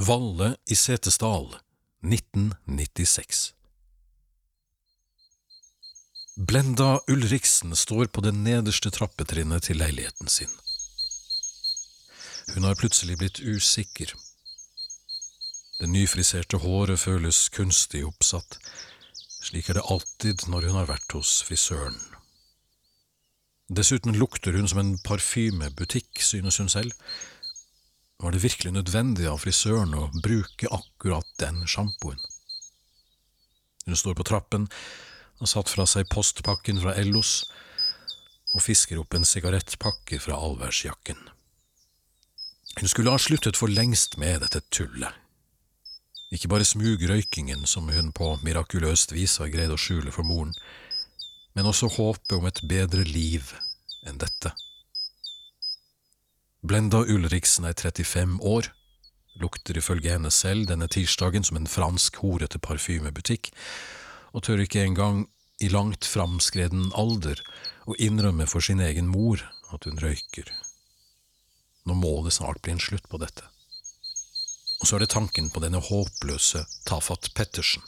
Valle i Setesdal, 1996 Blenda Ulriksen står på det nederste trappetrinnet til leiligheten sin. Hun har plutselig blitt usikker. Det nyfriserte håret føles kunstig oppsatt. Slik er det alltid når hun har vært hos frisøren. Dessuten lukter hun som en parfymebutikk, synes hun selv. Var det virkelig nødvendig av frisøren å bruke akkurat den sjampoen? Hun står på trappen, har satt fra seg postpakken fra Ellos og fisker opp en sigarettpakke fra allværsjakken. Hun skulle ha sluttet for lengst med dette tullet. Ikke bare smugrøykingen som hun på mirakuløst vis har greid å skjule for moren, men også håpet om et bedre liv enn dette. Blenda Ulriksen er 35 år, lukter ifølge henne selv denne tirsdagen som en fransk horete parfymebutikk, og tør ikke engang i langt framskreden alder å innrømme for sin egen mor at hun røyker. Nå må det snart bli en slutt på dette. Og så er det tanken på denne håpløse Tafat Pettersen.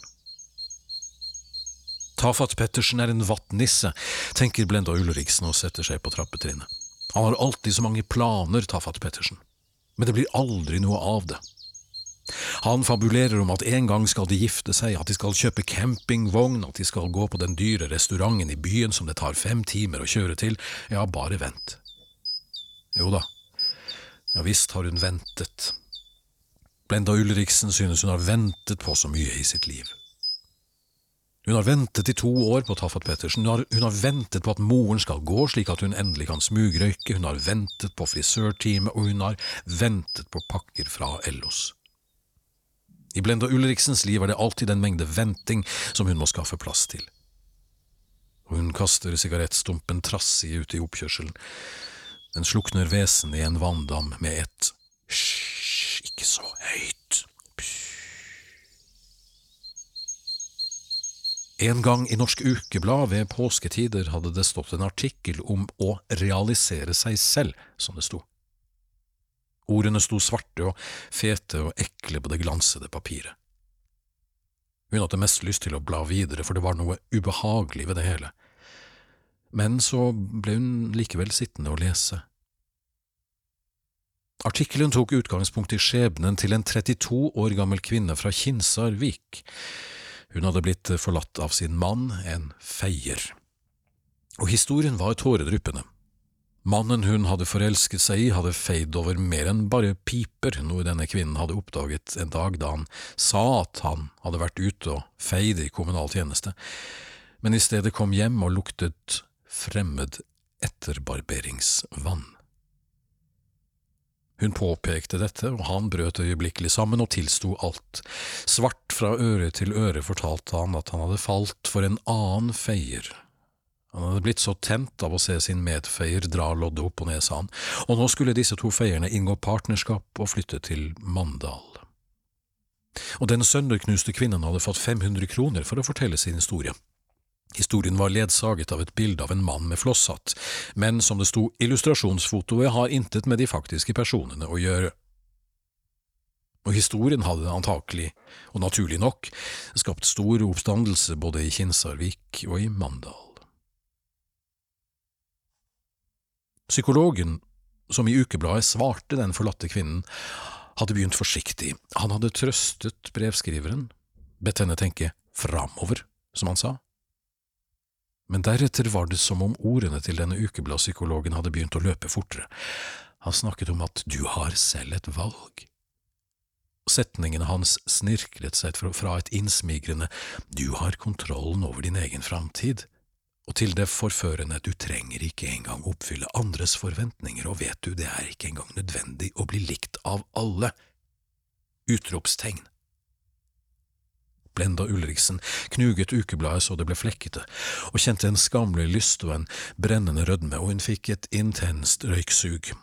Tafat Pettersen er en vattnisse, tenker Blenda Ulriksen og setter seg på trappetrinnet. Han har alltid så mange planer, Tafat Pettersen, men det blir aldri noe av det. Han fabulerer om at en gang skal de gifte seg, at de skal kjøpe campingvogn, at de skal gå på den dyre restauranten i byen som det tar fem timer å kjøre til, ja, bare vent. Jo da, ja visst har hun ventet. Blenda Ulriksen synes hun har ventet på så mye i sitt liv. Hun har ventet i to år på Taffat Pettersen, hun har, hun har, ventet på at moren skal gå slik at hun endelig kan smugrøyke, hun har ventet på frisørtime, og hun har ventet på pakker fra Ellos. I Blenda Ulriksens liv er det alltid en mengde venting som hun må skaffe plass til. Og hun kaster sigarettstumpen trassig ut i oppkjørselen. Den slukner vesen i en vanndam med et hysj, ikke så høyt. En gang i Norsk Ukeblad ved påsketider hadde det stått en artikkel om å realisere seg selv, som det sto. Ordene sto svarte og fete og ekle på det glansede papiret. Hun hadde mest lyst til å bla videre, for det var noe ubehagelig ved det hele. Men så ble hun likevel sittende og lese. Artikkelen tok utgangspunkt i skjebnen til en 32 år gammel kvinne fra Kinsarvik. Hun hadde blitt forlatt av sin mann, en feier. Og historien var tåredryppende. Mannen hun hadde forelsket seg i, hadde feid over mer enn bare piper, noe denne kvinnen hadde oppdaget en dag da han sa at han hadde vært ute og feid i kommunal tjeneste, men i stedet kom hjem og luktet fremmed etterbarberingsvann. Hun påpekte dette, og han brøt øyeblikkelig sammen og tilsto alt. Svart fra øre til øre fortalte han at han hadde falt for en annen feier. Han hadde blitt så tent av å se sin medfeier dra loddet opp på nesa han, og nå skulle disse to feierne inngå partnerskap og flytte til Mandal. Og den sønderknuste kvinnen hadde fått 500 kroner for å fortelle sin historie. Historien var ledsaget av et bilde av en mann med flosshatt, men som det sto, illustrasjonsfotoet har intet med de faktiske personene å gjøre. Og historien hadde antakelig, og naturlig nok, skapt stor oppstandelse både i Kinsarvik og i Mandal. Psykologen, som i ukebladet svarte den forlatte kvinnen, hadde begynt forsiktig, han hadde trøstet brevskriveren, bedt henne tenke framover, som han sa men deretter var det som om ordene til denne ukebladpsykologen hadde begynt å løpe fortere. Han snakket om at du har selv et valg. Setningene hans snirklet seg fra et innsmigrende du har kontrollen over din egen framtid, og til det forførende du trenger ikke engang oppfylle andres forventninger, og vet du, det er ikke engang nødvendig å bli likt av alle. Utropstegn. Blenda Ulriksen knuget ukebladet så det ble flekkete, og kjente en skamlig lyst og en brennende rødme, og hun fikk et intenst røyksug,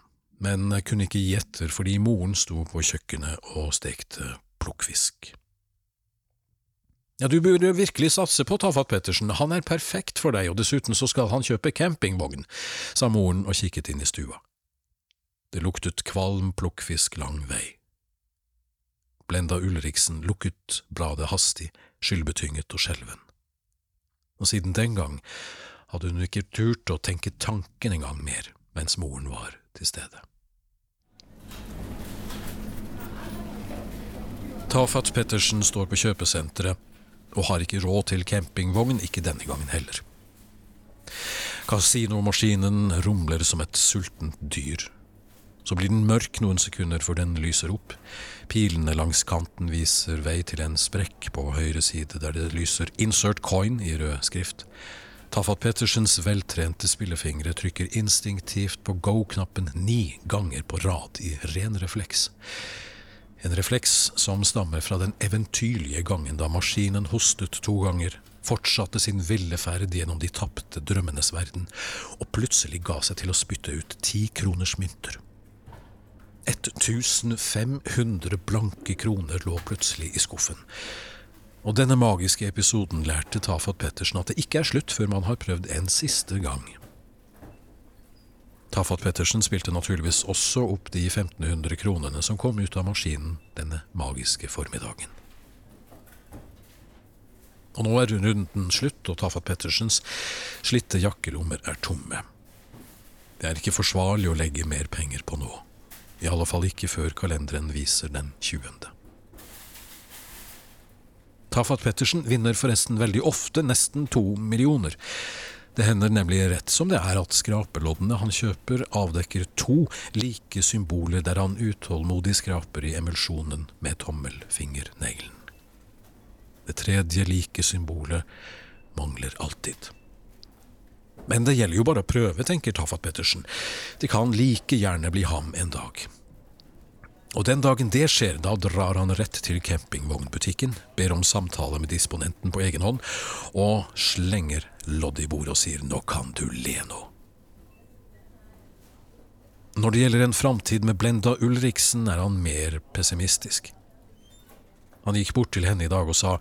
men kunne ikke gi etter fordi moren sto på kjøkkenet og stekte plukkfisk. Ja, du burde virkelig satse på Tafat Pettersen, han er perfekt for deg, og dessuten så skal han kjøpe campingvogn, sa moren og kikket inn i stua. Det luktet kvalm plukkfisk lang vei. Blenda Ulriksen lukket bladet hastig, skyldbetynget og skjelven. Og siden den gang hadde hun ikke turt å tenke tanken en gang mer mens moren var til stede. Tafat Pettersen står på kjøpesenteret og har ikke råd til campingvogn, ikke denne gangen heller. Kasinomaskinen rumler som et sultent dyr. Så blir den mørk noen sekunder før den lyser opp. Pilene langs kanten viser vei til en sprekk på høyre side der det lyser 'Insert coin' i rød skrift. Tafat Pettersens veltrente spillefingre trykker instinktivt på go-knappen ni ganger på rad i ren refleks. En refleks som stammer fra den eventyrlige gangen da maskinen hostet to ganger, fortsatte sin ville ferd gjennom de tapte drømmenes verden, og plutselig ga seg til å spytte ut ti kroners mynter. 1500 blanke kroner lå plutselig i skuffen. Og denne magiske episoden lærte Tafat Pettersen at det ikke er slutt før man har prøvd en siste gang. Tafat Pettersen spilte naturligvis også opp de 1500 kronene som kom ut av maskinen denne magiske formiddagen. Og nå er runden slutt, og Tafat Pettersens slitte jakkelommer er tomme. Det er ikke forsvarlig å legge mer penger på nå. I alle fall ikke før kalenderen viser den 20. Tafat Pettersen vinner forresten veldig ofte nesten to millioner. Det hender nemlig rett som det er at skrapeloddene han kjøper, avdekker to like symboler der han utålmodig skraper i emulsjonen med tommelfingerneglen. Det tredje like symbolet mangler alltid. Men det gjelder jo bare å prøve, tenker Tafat Pettersen. Det kan like gjerne bli ham en dag. Og den dagen det skjer, da drar han rett til campingvognbutikken, ber om samtale med disponenten på egen hånd, og slenger loddet i bordet og sier nå kan du le nå. Når det gjelder en framtid med Blenda Ulriksen, er han mer pessimistisk. Han gikk bort til henne i dag og sa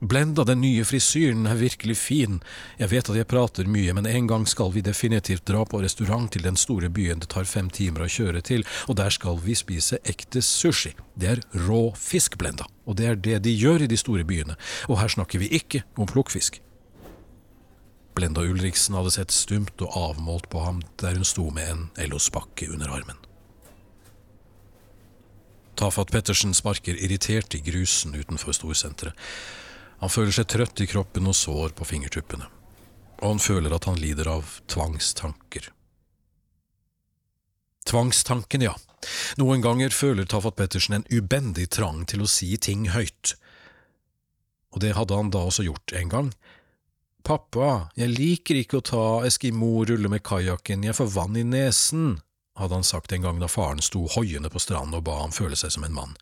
Blenda, den nye frisyren er virkelig fin. Jeg vet at jeg prater mye, men en gang skal vi definitivt dra på restaurant til den store byen det tar fem timer å kjøre til, og der skal vi spise ekte sushi. Det er rå fisk, Blenda, og det er det de gjør i de store byene, og her snakker vi ikke om plukkfisk. Blenda Ulriksen hadde sett stumt og avmålt på ham der hun sto med en LO-spakke under armen. Tafat Pettersen sparker irritert i grusen utenfor storsenteret. Han føler seg trøtt i kroppen og sår på fingertuppene, og han føler at han lider av tvangstanker. Tvangstanken, ja. Noen ganger føler Tafat Pettersen en ubendig trang til å si ting høyt. Og det hadde han da også gjort en gang. Pappa, jeg liker ikke å ta Eskimo rulle med kajakken, jeg får vann i nesen, hadde han sagt en gang da faren sto hoiende på stranden og ba ham føle seg som en mann.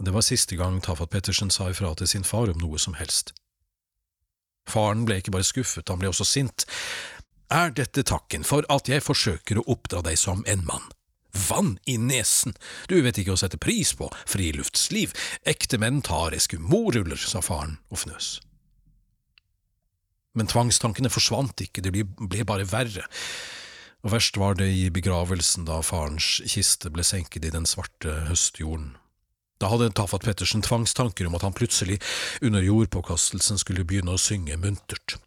Det var siste gang Tafat Pettersen sa ifra til sin far om noe som helst. Faren ble ikke bare skuffet, han ble også sint. Er dette takken for at jeg forsøker å oppdra deg som en mann? Vann i nesen, du vet ikke å sette pris på friluftsliv, ekte menn tar eskimoruller, sa faren og fnøs. Men tvangstankene forsvant ikke, det ble bare verre, og verst var det i begravelsen da farens kiste ble senket i den svarte høstjorden. Da hadde Tafat Pettersen tvangstanker om at han plutselig, under jordpåkastelsen, skulle begynne å synge muntert.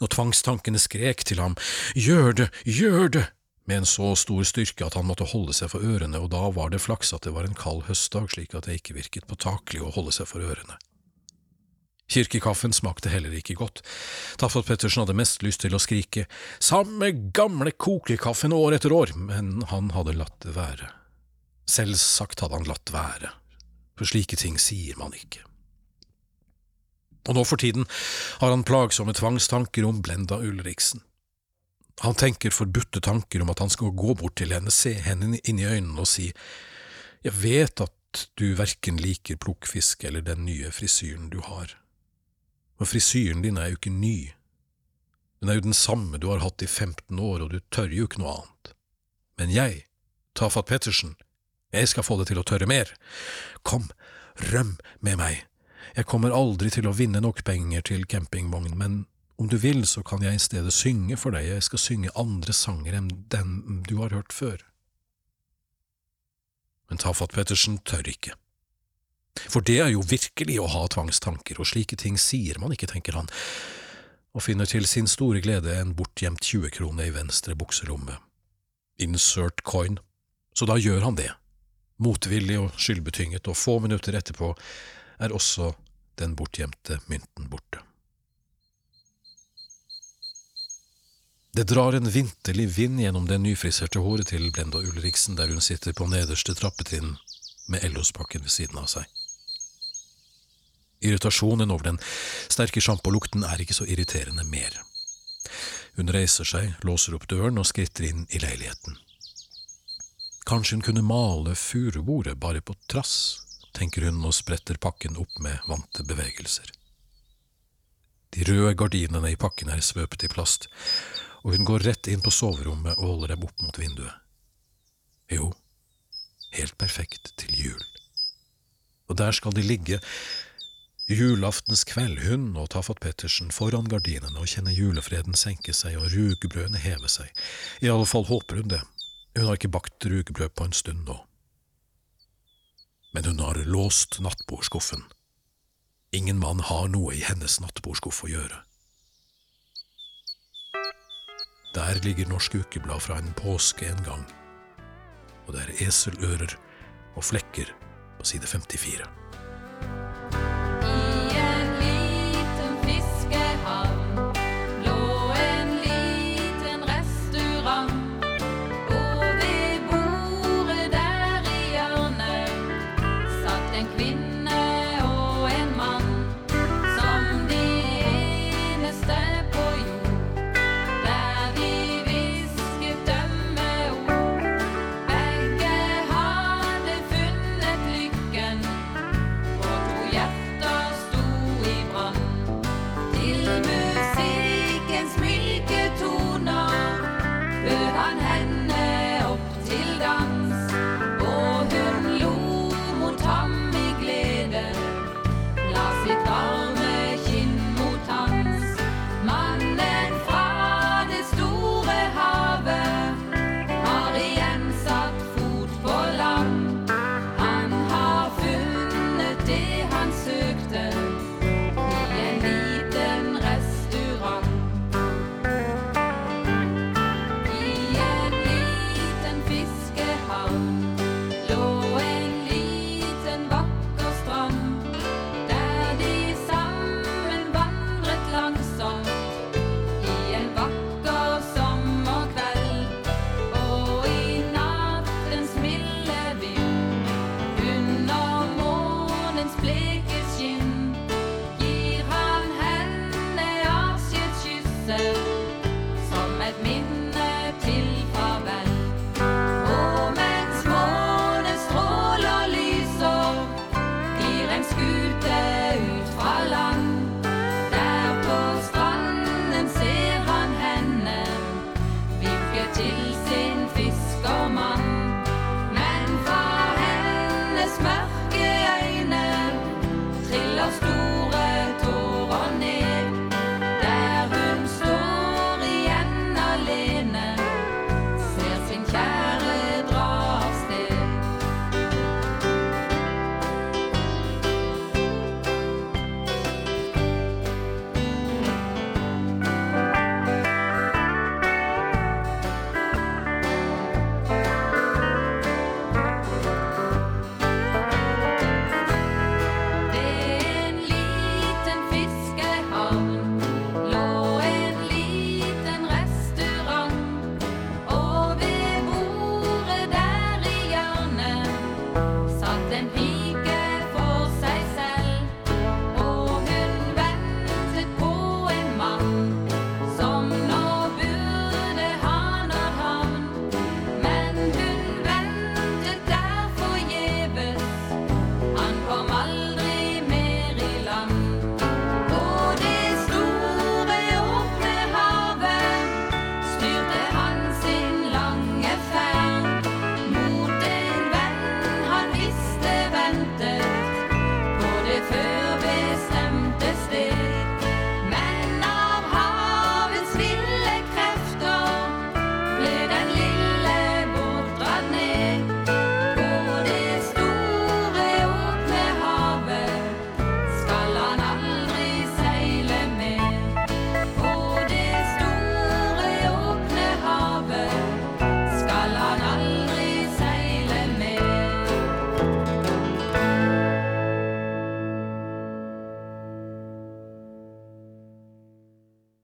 Og tvangstankene skrek til ham Gjør det, gjør det! med en så stor styrke at han måtte holde seg for ørene, og da var det flaks at det var en kald høstdag, slik at det ikke virket påtakelig å holde seg for ørene. Kirkekaffen smakte heller ikke godt. Taffat Pettersen hadde mest lyst til å skrike Samme gamle kokekaffen år etter år, men han hadde latt det være. Selvsagt hadde han latt være, for slike ting sier man ikke. Og nå for tiden har han plagsomme tvangstanker om Blenda Ulriksen. Han tenker forbudte tanker om at han skal gå bort til henne, se henne inn i øynene og si Jeg vet at du verken liker plukkfisk eller den nye frisyren du har. men frisyren din er jo ikke ny. Den er jo den samme du har hatt i 15 år, og du tør jo ikke noe annet. Men jeg, Tafat Pettersen, jeg skal få det til å tørre mer. Kom, røm med meg. Jeg kommer aldri til å vinne nok penger til campingvogn, men om du vil, så kan jeg i stedet synge for deg, jeg skal synge andre sanger enn den du har hørt før. Men Tafat Pettersen tør ikke. For det er jo virkelig å ha tvangstanker, og slike ting sier man ikke, tenker han, og finner til sin store glede en bortgjemt 20-krone i venstre bukselomme. Insert coin. Så da gjør han det, motvillig og skyldbetynget, og få minutter etterpå er også den bortgjemte mynten borte. Det drar en vinterlig vind gjennom det nyfriserte håret til Blenda Ulriksen der hun sitter på nederste trappetrinn med Ellosbakken ved siden av seg. Irritasjonen over den sterke sjampolukten er ikke så irriterende mer. Hun reiser seg, låser opp døren og skritter inn i leiligheten. Kanskje hun kunne male furubordet bare på trass, tenker hun og spretter pakken opp med vante bevegelser. De røde gardinene i pakken er svøpet i plast, og hun går rett inn på soverommet og holder dem opp mot vinduet. Jo, helt perfekt til jul. Og der skal de ligge, julaftens kveld, hun og Tafat Pettersen foran gardinene og kjenner julefreden senke seg og rugbrødene heve seg. I alle fall håper hun det, hun har ikke bakt rugbrød på en stund nå. Men hun har låst nattbordskuffen. Ingen mann har noe i hennes nattbordskuff å gjøre. Der ligger Norsk Ukeblad fra en påske en gang, og det er eselører og flekker på side 54.